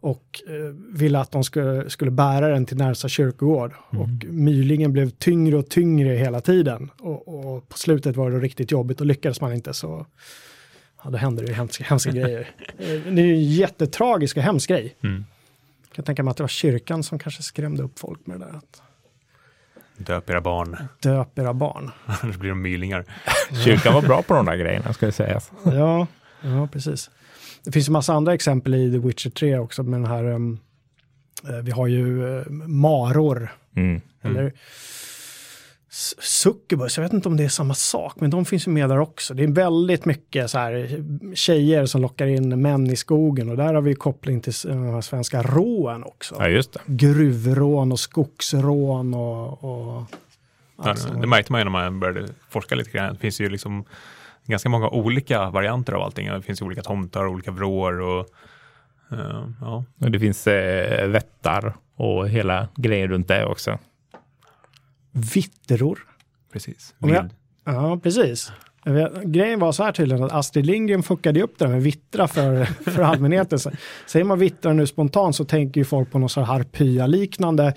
och eh, ville att de skulle, skulle bära den till närmsta kyrkogård. Mm. Och mylingen blev tyngre och tyngre hela tiden. Och, och på slutet var det riktigt jobbigt och lyckades man inte så ja, då hände det hemska, hemska grejer. Eh, Det är ju en jättetragisk och hemsk grej. Mm. Jag kan tänka mig att det var kyrkan som kanske skrämde upp folk med det där. Att Döp era barn, döp era barn. [laughs] annars blir de mylingar. Kyrkan var bra på de där grejerna ska jag säga. Ja, ja precis. Det finns ju massa andra exempel i The Witcher 3 också med den här, um, vi har ju eh, maror, Mm. eller succubus, jag vet inte om det är samma sak, men de finns ju med där också. Det är väldigt mycket så här tjejer som lockar in män i skogen och där har vi koppling till s- den här svenska råen också. Ja, just det. Gruvrån och skogsrån och... och Ja, alltså, det märkte man ju när man började forska lite grann. Det finns ju liksom ganska många olika varianter av allting. Det finns ju olika tomtar och olika vrår och eh, ja, Och det finns eh, vättar och hela grejen runt det också. Vitteror. precis. Jag-. Ja, precis. Grejen var så här tydligen att Astrid Lindgren fuckade upp det där med vittra för, [laughs] för allmänheten. Säger man vittra nu spontant så tänker ju folk på någon sån här harpya-liknande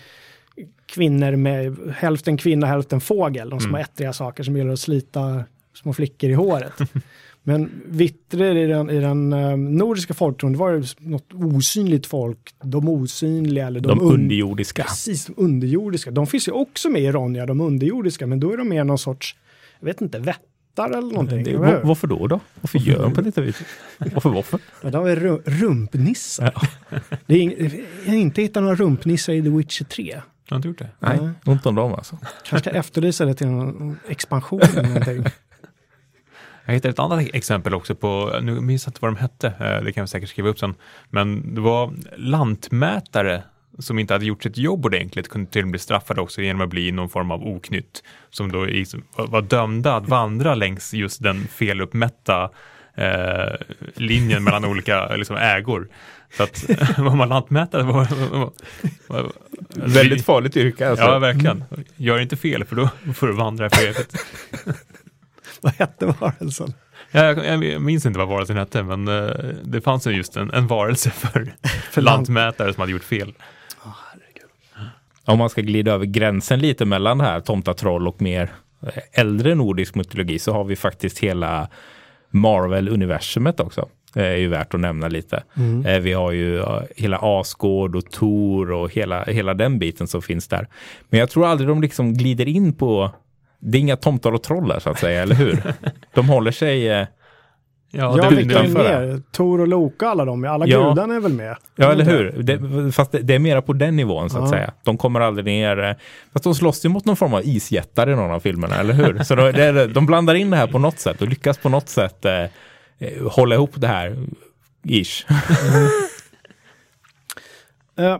kvinnor med hälften kvinna, hälften fågel. De små Mm. ettriga saker som gillar att slita små flickor i håret. [laughs] Men vittror i den, i den eh, nordiska folktron, det var ju något osynligt folk, de osynliga eller de, De un- underjordiska. Precis, de underjordiska. De finns ju också med i Ronja, de underjordiska, men då är de mer någon sorts, jag vet inte, vättar eller någonting. Det, var, varför då då? Varför gör de på detta vis? Varför varför? Ja, de är ru- rumpnissar. Det är ing- jag har inte hittat några rumpnissar i The Witcher 3. Jag har inte gjort det. Nej, Nej. ont om dem alltså. Kanske ska efterlysa det till någon expansion eller någonting. Jag hittade ett annat exempel också på, nu minns jag inte vad de hette, eh, det kan jag säkert skriva upp sen, men det var lantmätare som inte hade gjort sitt jobb ordentligt, kunde till och med bli straffade också genom att bli någon form av oknytt, som då var var dömda att vandra längs just den feluppmätta eh, linjen mellan [laughs] olika liksom, ägor. Så att [laughs] var man lantmätare var, var, var, var Väldigt farligt yrke alltså. Ja, verkligen. Gör inte fel för då får du vandra för evigt. [laughs] Vad hette varelsen? Jag, jag, jag minns inte vad varelsen hette, men eh, det fanns ju just en, en varelse för, [laughs] För lant- lantmätare som hade gjort fel. Om man ska glida över gränsen lite mellan det här tomtatroll och mer eh, äldre nordisk mytologi så har vi faktiskt hela Marvel-universumet också. Det är ju värt att nämna lite. Mm. Eh, Vi har ju hela Asgård och Tor och hela, hela den biten som finns där. Men jag tror aldrig de liksom glider in på det är inga tomtar och troll där så att säga, eller hur? De håller sig, eh, Ja, Ja, det, vilka är med? Tor och Loka, alla de, alla Ja. gudarna är väl med? ja eller hur? Det, fast det, det är mera på den nivån så att Ja. säga. De kommer aldrig ner, eh, fast de slåss ju mot någon form av isjättar i någon av filmerna, eller hur? Så de, det, de blandar in det här på något sätt och lyckas på något sätt eh, eh, hålla ihop det här, ish. Uh,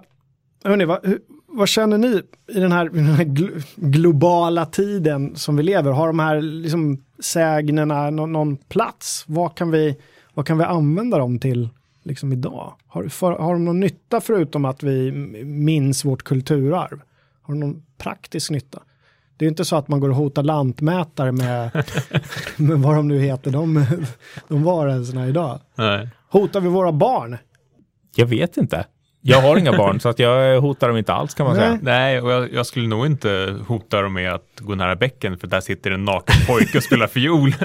[laughs] hörni, hur, vad känner ni i den här, den här gl- globala tiden som vi lever? Har de här liksom, sägnerna någon, någon plats? Vad kan, vi, vad kan vi använda dem till liksom, idag? Har, för, har de någon nytta förutom att vi minns vårt kulturarv? Har de någon praktisk nytta? Det är inte så att man går och hotar lantmätare med, [laughs] med vad de nu heter, de, de varelserna idag. nej. Hotar vi våra barn? Jag vet inte. Jag har inga barn så att jag hotar dem inte alls kan man Nej. säga. Nej, och jag, jag skulle nog inte hota dem med att gå nära bäcken för där sitter en naken pojke och spelar fiol.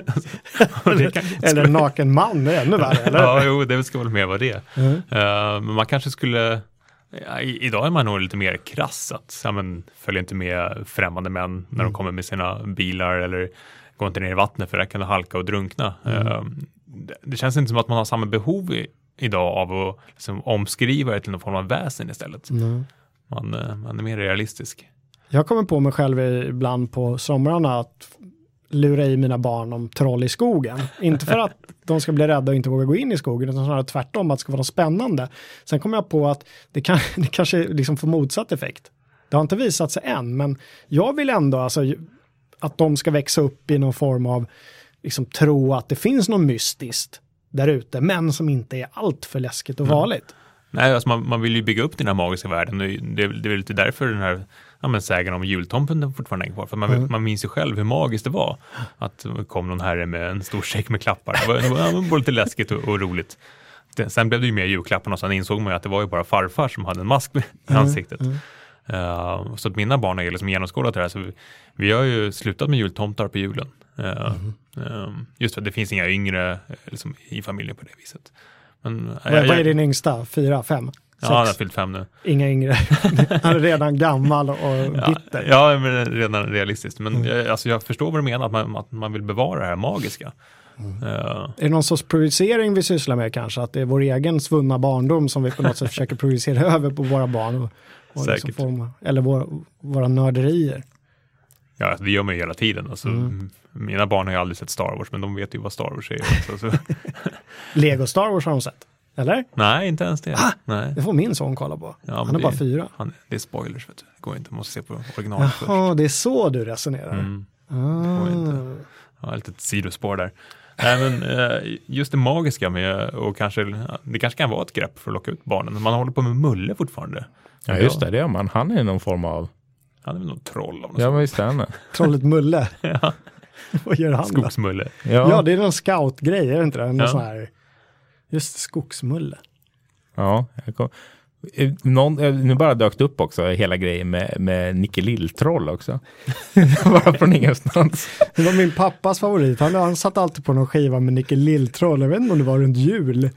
[laughs] Eller en naken man, det är ännu värre. Eller? Ja, jo, det ska väl mer vara det. Mm. Eh, men man kanske skulle, ja, i, idag är man nog lite mer krass, att ja, men, följ inte med främmande män när de kommer med sina bilar eller gå inte ner i vattnet för där kan du halka och drunkna. Eh, det, det känns inte som att man har samma behov i, idag av att liksom, omskriva det till någon form av väsen istället. Mm. Man, eh, man är mer realistisk. Jag kommer på mig själv ibland på somrarna att lura i mina barn om troll i skogen. [laughs] Inte för att de ska bli rädda och inte våga gå in i skogen, utan snarare tvärtom, att det ska vara något spännande. Sen kommer jag på att det, kan, [laughs] det kanske liksom får motsatt effekt. Det har inte visat sig än, men jag vill ändå alltså, att de ska växa upp i någon form av liksom, tro att det finns något mystiskt där ute, men som inte är allt för läskigt och farligt. Nej, alltså man, man vill ju bygga upp den här magiska världen det, är- det är väl lite därför den här ja, men sägen om jultomten fortfarande hänger kvar. För man, Mm. man minns ju själv hur magiskt det var. Att det kom någon herre med en stor säck med klappar. Det var, det var, det var lite läskigt och, och roligt. Det, sen blev det ju mer julklappar och sen insåg man ju att det var ju bara farfar som hade en mask i Mm, ansiktet. Uh, så att mina barn har ju liksom genomskådat det här. Så vi, vi har ju slutat med jultomtar på julen. Uh, Mm. just för att det finns inga yngre eh, liksom, i familjen på det viset. Men, eh, Vad, vad är din yngsta? Fyra, fem? Ja, han har sex? fyllt fem nu. Inga yngre. [laughs] Han är redan gammal och Ja, bitter. ja men redan realistiskt. Men Mm. jag, alltså, jag förstår vad du menar, att man, att man vill bevara det här magiska. Mm. Eh, Är det någon sorts projicering vi sysslar med kanske? Att det är vår egen svunna barndom som vi på något sätt [laughs] försöker projicera över på våra barn? Och, och liksom forma, eller våra, våra nörderier. Ja, det gör man ju hela tiden. Alltså, Mm. Mina barn har ju aldrig sett Star Wars, men de vet ju vad Star Wars är. också, så. [laughs] Lego Star Wars har de sett. Eller? Nej, inte ens det. Nej. Det får min son kolla på. Ja, Han är det- bara fyra. Han, det är spoilers, vet du. Det går inte, man måste se på originalet först. Jaha, det är så du resonerar. Mm. Ah. Ja, ett litet sidospår där. Nej, men, eh, just det magiska med, och kanske, det kanske kan vara ett grepp för att locka ut barnen. Man håller på med Mulle fortfarande. Ja just det, det gör man. Han är någon form av, Han är väl någon troll av något ja men visst är han det. [laughs] Trollet Mulle. [laughs] Ja. Vad gör han då? Skogsmulle. Ja, Ja, det är någon scoutgrej, är det inte det? Någon Ja. sån här, just skogsmulle. ja. jag kom, eh, någon, eh, nu bara dök det upp också hela grejen med, med Nicke Lilltroll också. [laughs] bara från ingenstans. Det var min pappas favorit. Han, han satt alltid på någon skiva med Nicke Lilltroll. Jag vet inte om det var runt jul.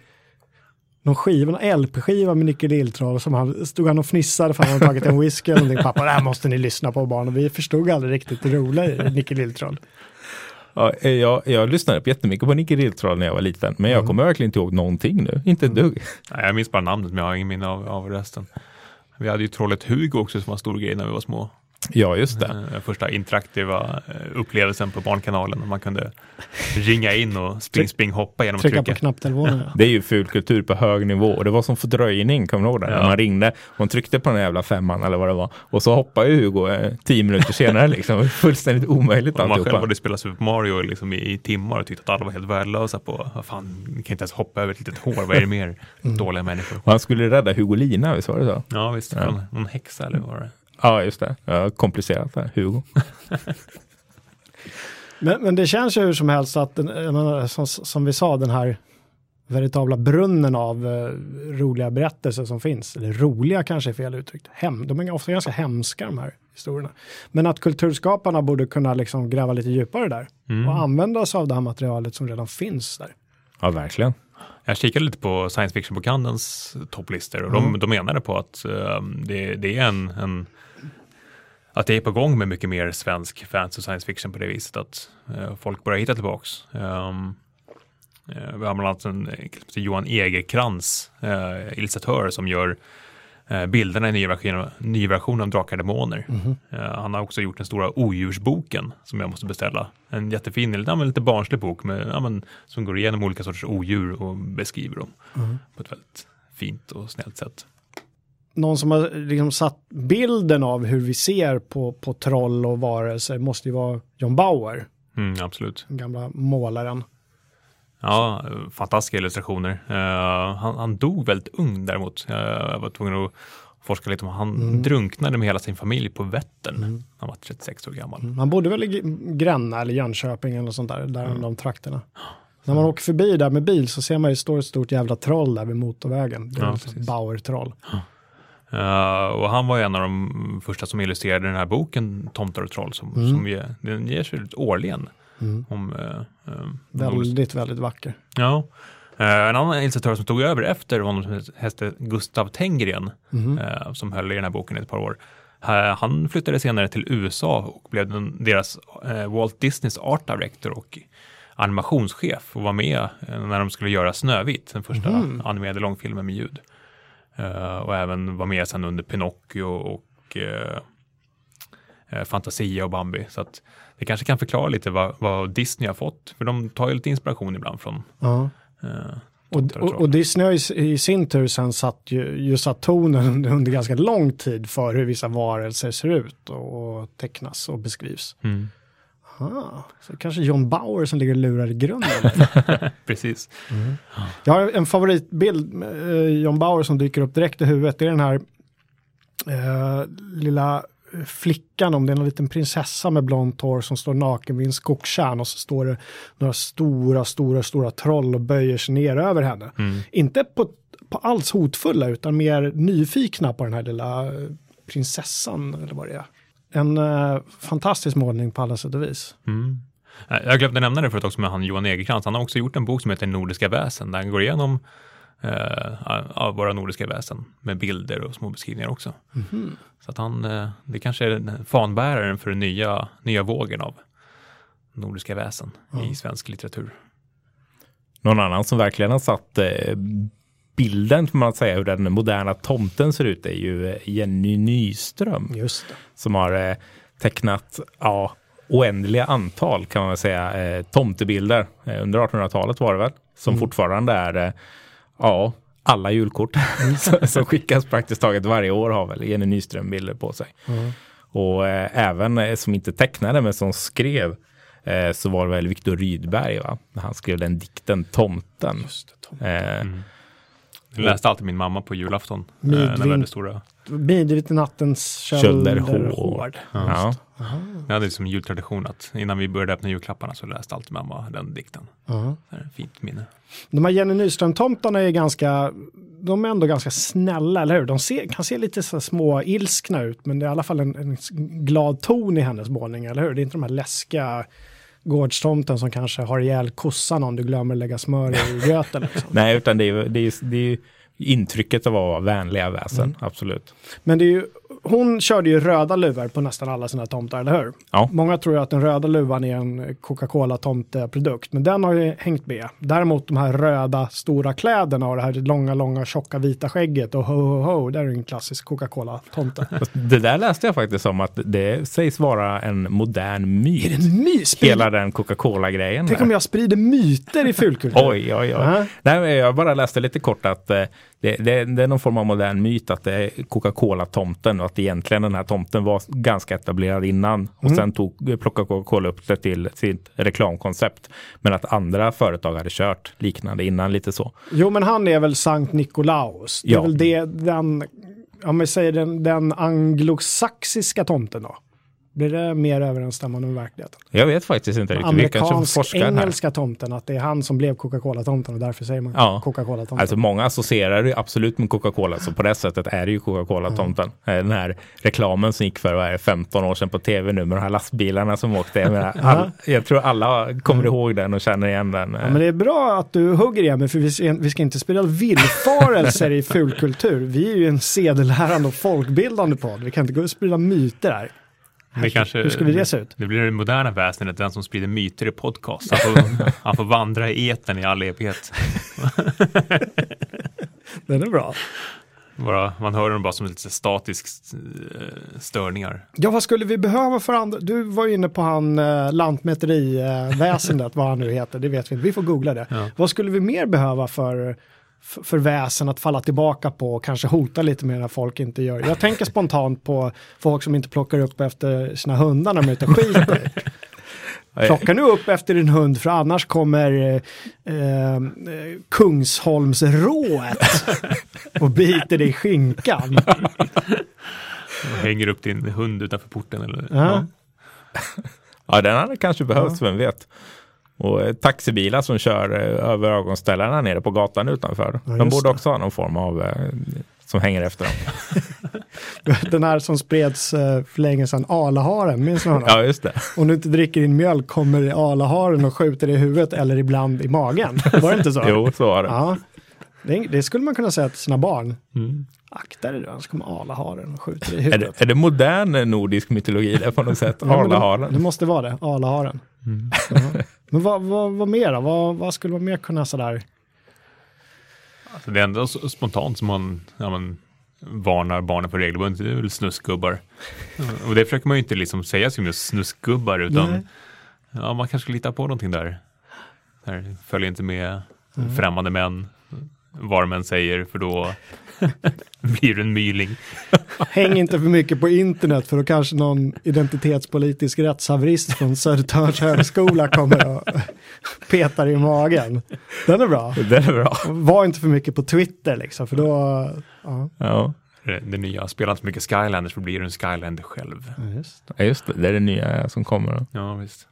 Någon skiva, en LP-skiva med Nicke Lilltroll som han stod han och fnissade för att han hade tagit en whisky eller någonting. Pappa, det här måste ni lyssna på barn. Och vi förstod aldrig riktigt det roliga i Nicke Lilltroll. Ja, eh, jag, jag lyssnade på jättemycket på Nicke Lilltroll när jag var liten, men jag kommer verkligen inte ihåg någonting nu. Inte ett dugg. Nej, jag minns bara namnet, men jag har ingen minne av, av resten. Vi hade ju trollet Hugo också som var en stor grej när vi var små. Ja, just det. Eh, Första interaktiva eh, upplevelsen på Barnkanalen. Man kunde ringa in och spring, spring, hoppa genom att Trycka trycka. på knapptelefonen. Det är ju fulkultur på hög nivå och det var som fördröjning, kommer du ihåg det? Ja. När man ringde och man tryckte på den här jävla femman eller vad det var och så hoppade ju Hugo eh, tio minuter senare liksom. Fullständigt omöjligt Och man själv alltihopa. hade spelat Super Mario liksom i, i timmar och tyckte att alla var helt värdelösa på, vad fan, ni kan inte ens hoppa över ett litet hår, vad är det mer? Dåliga människor. Och han skulle rädda Hugolina, visst var det så? Ja, visst, Ja. från någon häxa eller vad var det? Ja, just det. Ja, komplicerat där, Hugo. [laughs] Men, men det känns ju hur som helst att, menar, som, som vi sa, den här veritabla brunnen av eh, roliga berättelser som finns, eller roliga kanske är fel uttryckt, Hem, de är ofta ganska hemska de här historierna. Men att kulturskaparna borde kunna liksom gräva lite djupare där Mm. och använda sig av det här materialet som redan finns där. Ja, verkligen. Jag kikade lite på science fiction-bokhandelns topplistor och Mm. de, de menade på att ehm, det, det är en, en att det är på gång med mycket mer svensk fantasy och science fiction på det viset att eh, folk börjar hitta tillbaks. Um, vi har bland annat en eh, Johan Egerkrans, uh, illustratör som gör eh, bilderna i nya versionen, ny version av Drakar Demoner. Eh, han har också gjort den stora odjursboken som jag måste beställa. En jättefin, men lite barnslig bok med, ja, men, som går igenom olika sorters odjur och beskriver dem på ett väldigt fint och snällt sätt. Någon som har liksom satt bilden av hur vi ser på, på troll och varelser måste ju vara John Bauer, Mm, absolut. den gamla målaren. Ja, fantastiska illustrationer. Eh, han, han dog väldigt ung däremot. Eh, jag var tvungen att forska lite om Han drunknade med hela sin familj på Vättern. Han var 36 år gammal. Man bodde väl i Gränna eller Jönköping eller sånt där, där de trakterna. När man åker förbi där med bil så ser man ju står ett stort jävla troll där vid motorvägen. Det är Ja, liksom precis. Uh, och han var en av de första som illustrerade den här boken Tomtar och troll som, mm. som ge, den ges ut årligen. Mm. Om, uh, uh, väldigt, väldigt vacker. Ja. en annan illustratör som tog över efter honom hette Gustav Tengren mm. som höll i den här boken i ett par år. han flyttade senare till USA och blev den, deras Walt Disneys art director och animationschef och var med när de skulle göra Snövit, den första mm. animerade långfilmen med ljud. Uh, och även var med sen under Pinocchio och uh, Fantasia och Bambi. Så att det kanske kan förklara lite vad, vad, Disney har fått. För de tar ju lite inspiration ibland från uh. Och, och, och, Disney har i, i, sin tur sen satt ju, ju satt tonen under ganska lång tid för hur vissa varelser ser ut och, och tecknas och beskrivs. Mm. Aha, så kanske John Bauer som ligger och lurar i grunden. [laughs] Precis. Mm. Jag har en favoritbild med eh, John Bauer som dyker upp direkt i huvudet. Det är den här eh, lilla flickan, om det är en liten prinsessa med blont hår som står naken vid en skogstjärn och så står det några stora, stora, stora troll och böjer sig ner över henne. Mm. Inte på, på alls hotfulla utan mer nyfikna på den här lilla prinsessan eller vad det är en uh, fantastisk målning på alla sätt och vis. Mm. Jag glömde nämna det förut också med han Johan Egerkrans. Han har också gjort en bok som heter Nordiska väsen där han går igenom uh, våra nordiska väsen med bilder och små beskrivningar också. Mm. Så att han, uh, det kanske är fanbäraren för den nya, nya vågen av nordiska väsen mm. i svensk litteratur. Någon annan som verkligen har satt bilden, får man säga, hur den moderna tomten ser ut är ju eh, Jenny Nyström. Just det. Som har eh, tecknat ja, oändliga antal kan man säga eh, tomtebilder. Eh, under 1800-talet var det väl. Som mm. fortfarande är eh, ja, alla julkort [laughs] som skickas praktiskt taget varje år har väl Jenny Nyström bilder på sig. Mm. Och eh, även som inte tecknade men som skrev så var det väl Viktor Rydberg va? Han skrev den dikten Tomten. Det, tomten. Mm. Jag läste alltid min mamma på julafton. Midvin, eh, stora. Midvitt i nattens kölder hård. Ja. Jag hade som jultradition att innan vi började öppna julklapparna så läste alltid mamma den dikten. Det är ett fint minne. De här Jenny Nyström-tomtarna är ganska, de är ändå ganska snälla, eller hur? De ser, kan se lite så små ilskna ut, men det är i alla fall en, en glad ton i hennes målning, eller hur? Det är inte de här läskiga gårdstomten som kanske har ihjäl kossan om du glömmer lägga smör i [laughs] gröten. Liksom. Nej, utan det är, det är, det är intrycket av att vara vänliga väsen, mm. absolut. Men det är ju hon körde ju röda luvor på nästan alla sina tomtar, eller hur? Ja. Många tror ju att den röda luvan är en Coca-Cola-tomteprodukt, men den har ju hängt med. Däremot de här röda stora kläderna och det här långa, långa, tjocka vita skägget och ho, ho, ho, det är en klassisk Coca-Cola-tomte. [laughs] det där läste jag faktiskt om att det sägs vara en modern myt. Är det en myt? Hela den Coca-Cola-grejen. Tänk där. om jag sprider myter i fulkultur. oj, oj, oj. Uh -huh. Nej, jag bara läste lite kort att eh, det, det, det, är någon form av modern myt att det är Coca-Cola-tomten och att egentligen den här tomten var ganska etablerad innan och mm. sen tog, plockade Coca-Cola upp det till sitt reklamkoncept. Men att andra företag hade kört liknande innan lite så. Jo, men han är väl Sankt Nikolaus. Det är ja. väl det, den, om vi säger den, den anglosaxiska tomten då? Blir det mer överensstämmande med verkligheten? Jag vet faktiskt inte riktigt. Amerikansk-engelska tomten, att det är han som blev Coca-Cola-tomten och därför säger man ja. Coca-Cola-tomten. Alltså många associerar det absolut med Coca-Cola, så på det sättet är det ju Coca-Cola-tomten. Mm. Den här reklamen som gick för vad är det, 15 år sedan på tv nu med de här lastbilarna som åkte. Jag, menar, all, jag tror alla kommer ihåg den och känner igen den. Ja, men det är bra att du hugger igen mig, för vi, vi ska inte sprida villfarelser i [laughs] fulkultur. Vi är ju en sedelärande och folkbildande podd. Vi kan inte gå och sprida myter här. Det kanske, Hur skulle det se ut? Det blir det moderna väsendet, den som sprider myter i podcast. Han får, [laughs] han får vandra i eten i all evighet. [laughs] den är bra. Bara, man hör dem bara som lite statisk eh, störningar. Ja, vad skulle vi behöva för andra? Du var inne på han eh, lantmäteriväsendet, vad han nu heter, det vet vi inte. Vi får googla det. Ja. Vad skulle vi mer behöva för för väsen att falla tillbaka på och kanske hota lite mer när folk inte gör. Jag tänker spontant på folk som inte plockar upp efter sina hundar när de är ute och skiter. Plocka nu upp efter din hund för annars kommer eh, eh, Kungsholmsrået och biter dig i skinkan. Och hänger upp din hund utanför porten eller? Ja, ja den hade kanske behövts, ja. vem vet. Och eh, taxibilar som kör eh, över ögonställarna nere på gatan utanför. Ja, de borde också ha någon form av eh, som hänger efter dem. [laughs] Den här som spreds för länge sedan, alaharen, minns ni honom? Ja, just det. Om du inte dricker din mjölk kommer alaharen och skjuter dig i huvudet eller ibland i magen. Var det inte så? [laughs] Jo, så var det. Ja. Det, det skulle man kunna säga till sina barn. Mm. Akta dig, annars kommer alaharen och skjuter dig i Är huvudet. det, är det modern nordisk mytologi det på något sätt? Ja, men det, det måste vara det, alaharen. Mm. Men vad, vad, vad mer då? Vad, vad skulle man mer kunna sådär? Alltså det så spontant som man ja, men, varnar barnen för regelbundet, det är väl snusgubbar. Och det försöker man ju inte liksom säga som just snusgubbar, utan Nej. ja, man kanske ska lita på någonting där. där följer inte med Mm. främmande män, vad än säger, för då [laughs] blir du en myling. [laughs] Häng inte för mycket på internet för då kanske någon identitetspolitisk rättshaverist från Södertörns högskola kommer och [laughs] petar i magen. Den är bra. Det är bra. Var inte för mycket på Twitter liksom, för då... Ja, Ja, Det, det nya, spela inte så mycket Skylanders för blir du en Skylander själv. just. Ja, just det. Det är det nya som kommer. Ja, visst.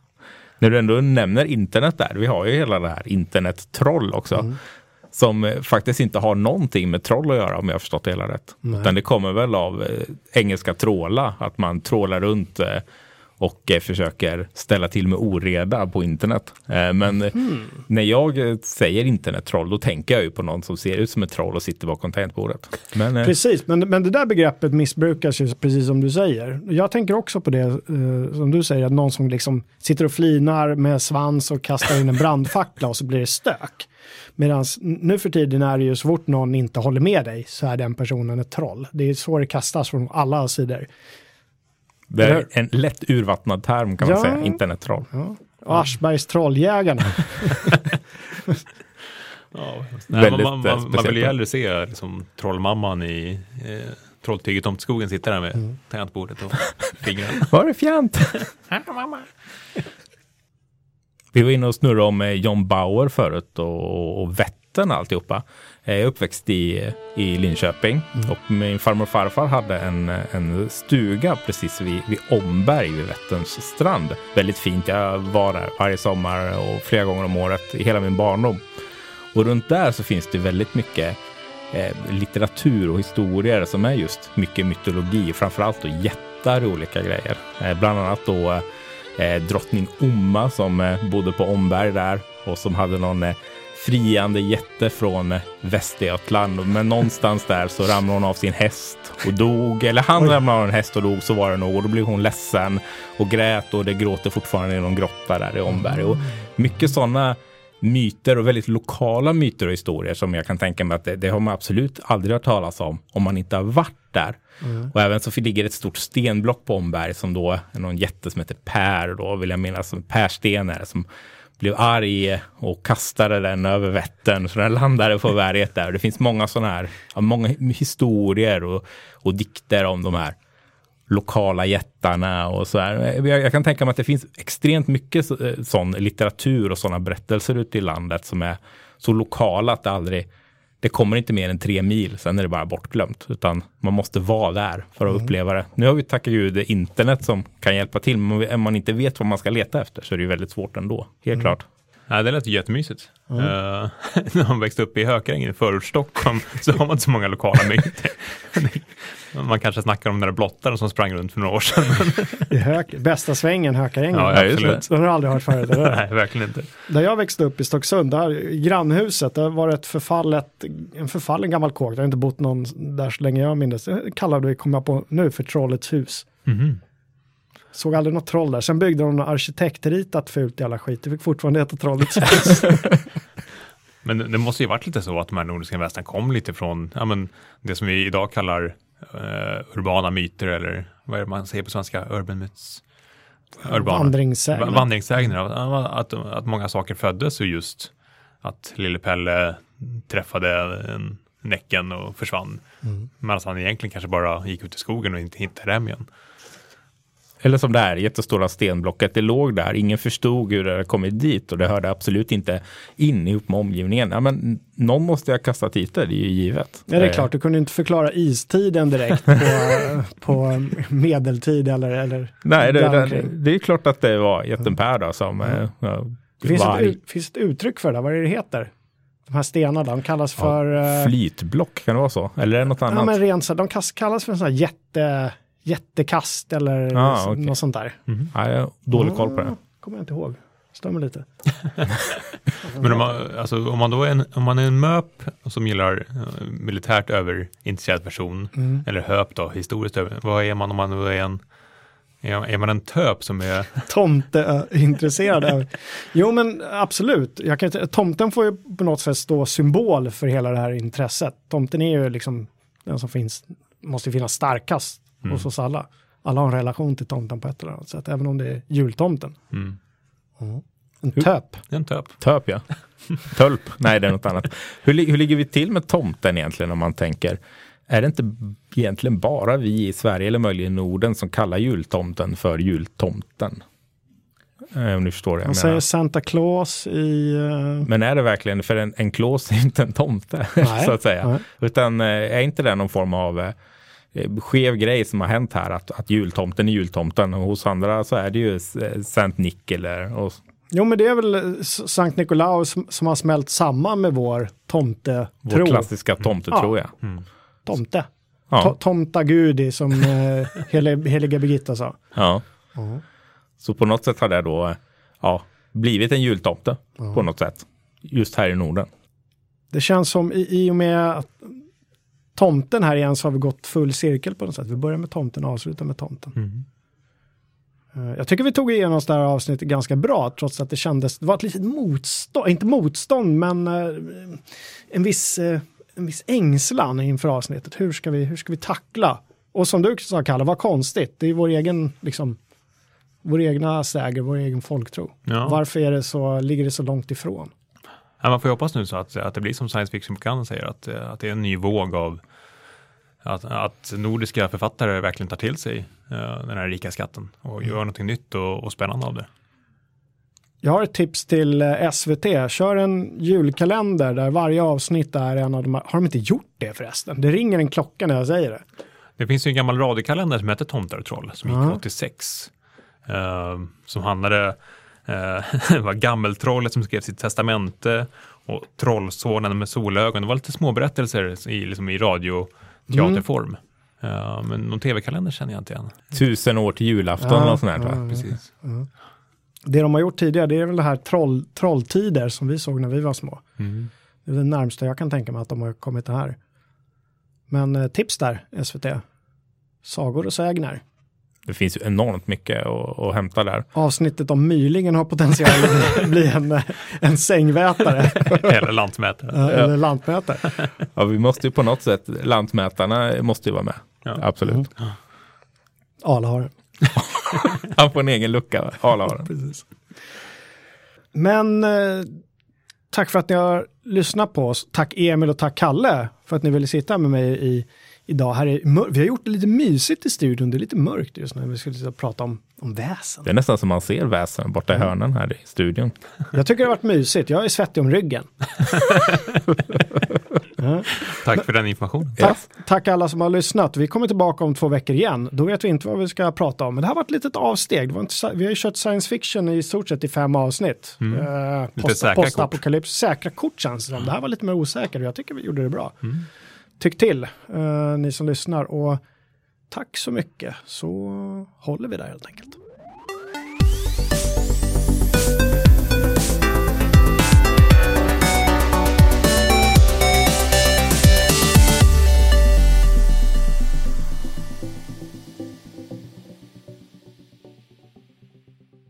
När du ändå nämner internet där, vi har ju hela det här internet-troll också. Mm. Som eh, faktiskt inte har någonting med troll att göra om jag har förstått det hela rätt. Nej. Utan det kommer väl av eh, engelska tråla, att man trålar runt eh, och eh, försöker ställa till med oreda på internet. Eh, men Mm. när jag eh, säger internettroll, då tänker jag ju på någon som ser ut som ett troll och sitter bakom tangentbordet. Men eh, Precis, men, men det där begreppet missbrukas ju precis som du säger. Jag tänker också på det eh, som du säger, att någon som liksom sitter och flinar med svans och kastar in en brandfackla och så blir det stök. Medan nu för tiden är det ju så fort någon inte håller med dig så är den personen ett troll. Det är så det kastas från alla sidor. Det är en lätt urvattnad term kan man Ja. säga, internettroll. Ja. Och Aschbergs trolljägarna. [laughs] Ja, Väldigt, man, man, eh, man, vill ju hellre se liksom, trollmamman i eh, Trolltyget om skogen sitta där med Mm. tangentbordet och [laughs] fingrarna. Var det fjant? [laughs] Vi var inne och snurrade om John Bauer förut och, och Vättern och alltihopa. Jag är uppväxt i, i Linköping och min farmor och farfar hade en, en stuga precis vid, vid Omberg vid Vätterns strand. Väldigt fint. Jag var där varje sommar och flera gånger om året i hela min barndom. Och runt där så finns det väldigt mycket eh, litteratur och historier som är just mycket mytologi, framförallt då jättar och olika grejer. Eh, bland annat då eh, drottning Omma som bodde på Omberg där och som hade någon friande jätte från Västergötland. Men någonstans där så ramlade hon av sin häst och dog. Eller han ramlade av en häst och dog, så var det nog. Och då blev hon ledsen och grät och det gråter fortfarande i någon grotta där i Omberg. Och mycket sådana myter och väldigt lokala myter och historier som jag kan tänka mig att det, det har man absolut aldrig hört talas om om man inte har varit där. Och även så ligger ett stort stenblock på Omberg som då är någon jätte som heter Per då vill jag minnas som Per är det som blev arg och kastade den över Vättern så den landade på berget där. Och det finns många sådana här, många historier och, och dikter om de här lokala jättarna och så här. Jag, jag kan tänka mig att det finns extremt mycket så, eh, sån litteratur och sådana berättelser ute i landet som är så lokala att det aldrig det kommer inte mer än tre mil, sen är det bara bortglömt. Utan man måste vara där för att uppleva det. Nu har vi tacka gud internet som kan hjälpa till. Men om man inte vet vad man ska leta efter så är det ju väldigt svårt ändå. Helt klart. Ja, det lät ju jättemysigt. Eh, [laughs] när man växte upp i Hökarängen i förort Stockholm så har man inte så många lokala myter. [laughs] man kanske snackar om den där blottaren som sprang runt för några år sedan. I hök, bästa svängen, Hökarängen. Ja, absolut. Den har jag aldrig hört förut. [laughs] Nej, verkligen inte. Där jag växte upp i Stocksund, där, i grannhuset, där var det ett förfallet, en förfallen gammal kåk. Det har inte bott någon där så länge jag minns. Det kallade vi, kom jag på nu, för Trollets hus. Mhm. Såg aldrig något troll där. Sen byggde de något arkitektritat fult jävla skit. Det fick fortfarande heta Trollets hus. [laughs] Men det måste ju varit lite så att de här nordiska västern kom lite från ja, men det som vi idag kallar eh, urbana myter eller vad är det man säger på svenska? Urban myths? Urbana. Vandringssägner. Va- Vandringssägner. Att, att, att många saker föddes ur just att Lille Pelle träffade en Näcken och försvann. Mm. Medan han egentligen kanske bara gick ut i skogen och inte hittade hem igen. Eller som det här jättestora stenblocket, det låg där, ingen förstod hur det hade kommit dit och det hörde absolut inte in ihop med omgivningen. Ja, men någon måste jag kasta dit det, det är ju givet. Ja, det är Eh, klart, du kunde inte förklara istiden direkt på, [laughs] på medeltid eller, eller Nej, det, det, det är klart att det var jätten Per då som eh, ja, Det finns, var ett, finns ett uttryck för det, vad är det det heter? De här stenarna, de kallas för... eh, Flytblock, kan det vara så? Eller är det något ja, annat? men rent, så- de kallas för en sån här jätte, jättekast eller Ah, okej. något sånt där. Ja, jag har dålig koll på det. Ah, Kommer jag inte ihåg. Stämmer lite. [laughs] Men om man, alltså, om man då är en, om man är en MÖP som gillar eh, militärt överintresserad person, Mm. eller HÖP då, historiskt över, vad är man om man då är en är, man en töp som är, [laughs] Tomte-intresserad. jo men absolut. Jag kan, inte- tomten får ju på något sätt stå symbol för hela det här intresset. Tomten är ju liksom den som finns, måste finnas starkast Mm. hos oss alla. Alla har en relation till tomten på ett eller annat sätt, även om det är jultomten. mm, En töp. det är en töp. Töp ja. [laughs] Tölp. Nej, det är något annat. Hur, hur ligger vi till med tomten egentligen om man tänker? Är det inte egentligen bara vi i Sverige eller möjligen Norden som kallar jultomten för jultomten? Eh, Om ni förstår jag Man menar. säger Santa Claus i... eh, Men är det verkligen, för en, en klås är inte en tomte, [laughs] Nej, så att säga. nej. Utan eh, är inte det någon form av skev grej som har hänt här, att, att jultomten är jultomten och hos andra så är det ju eh, Sankt Nick eller och, Jo men det är väl eh, Sankt Nikolaus som, som har smält samman med vår tomte vår klassiska tomte, Ja. tror jag. Tomte. Ja. To- Tomta Gudi som eh, [laughs] helig, heliga Birgitta sa. Ja. Så på något sätt har det då eh, ja, blivit en jultomte på något sätt. Just här i Norden. Det känns som i, i och med att tomten här igen så har vi gått full cirkel på något sätt. Vi börjar med tomten och avslutar med tomten. Mm. Eh, Jag tycker vi tog igenom det här avsnittet ganska bra trots att det kändes, det var ett litet motstånd, inte motstånd men eh, en viss, eh, en viss ängslan inför avsnittet. Hur ska vi, hur ska vi tackla? Och som du sa Kalle, vad konstigt, det är vår egen, liksom, vår egna säger, vår egen folktro. Ja. Varför är det så, ligger det så långt ifrån? Ja, man får ju hoppas nu så att, att det blir som science fiction-bokhandeln säger, att, eh, att det är en ny våg av att, att nordiska författare verkligen tar till sig eh, den här rika skatten och gör någonting nytt och, och spännande av det. Jag har ett tips till eh, SVT. Kör en julkalender där varje avsnitt är en av de här. Har de inte gjort det förresten? Det ringer en klocka när jag säger det. Det finns ju en gammal radiokalender som heter Tomtar och troll som gick Ja. 86. eh, som handlade, uh, [laughs] det var gammeltrollet som skrev sitt testamente och trollsonen med solögon. Det var lite små berättelser i, liksom i radioteaterform. Eh, men någon tv-kalender känner jag inte igen. Tusen år till julafton Ja, något sånt här, ja, Precis. Det de har gjort tidigare det är väl det här troll, trolltider som vi såg när vi var små. Mm. Det är det närmsta jag kan tänka mig att de har kommit det här. Men eh, tips där, SVT. Sagor och sägner. Det finns ju enormt mycket att, att hämta där. Avsnittet om Mylingen har potential att [laughs] bli en, en sängvätare Eller lantmätare. eller lantmätare. Ja, vi måste ju på något sätt, lantmätarna måste ju vara med. Ja. Absolut. Arla har det. Han får en egen lucka, Arla har den. Men eh, tack för att ni har lyssnat på oss. Tack Emil och tack Kalle för att ni ville sitta med mig i, idag. Här är vi har gjort det lite mysigt i studion. Det är lite mörkt just nu. Vi skulle prata om, om väsen. Det är nästan som man ser väsen borta i hörnan här i studion. Jag tycker det har varit mysigt. Jag är svettig om ryggen. [laughs] Tack för den informationen. Tack, tack alla som har lyssnat. Vi kommer tillbaka om två veckor igen. Då vet vi inte vad vi ska prata om. Men det här var ett litet avsteg. Det var inte, vi har ju kört science fiction i stort sett i fem avsnitt. Mm. Lite säkra kort. Postapokalyps, säkra kort känns det som. Det här var lite mer osäkert och jag tycker vi gjorde det bra. Tyck till, eh, ni som lyssnar. Och tack så mycket så håller vi där helt enkelt.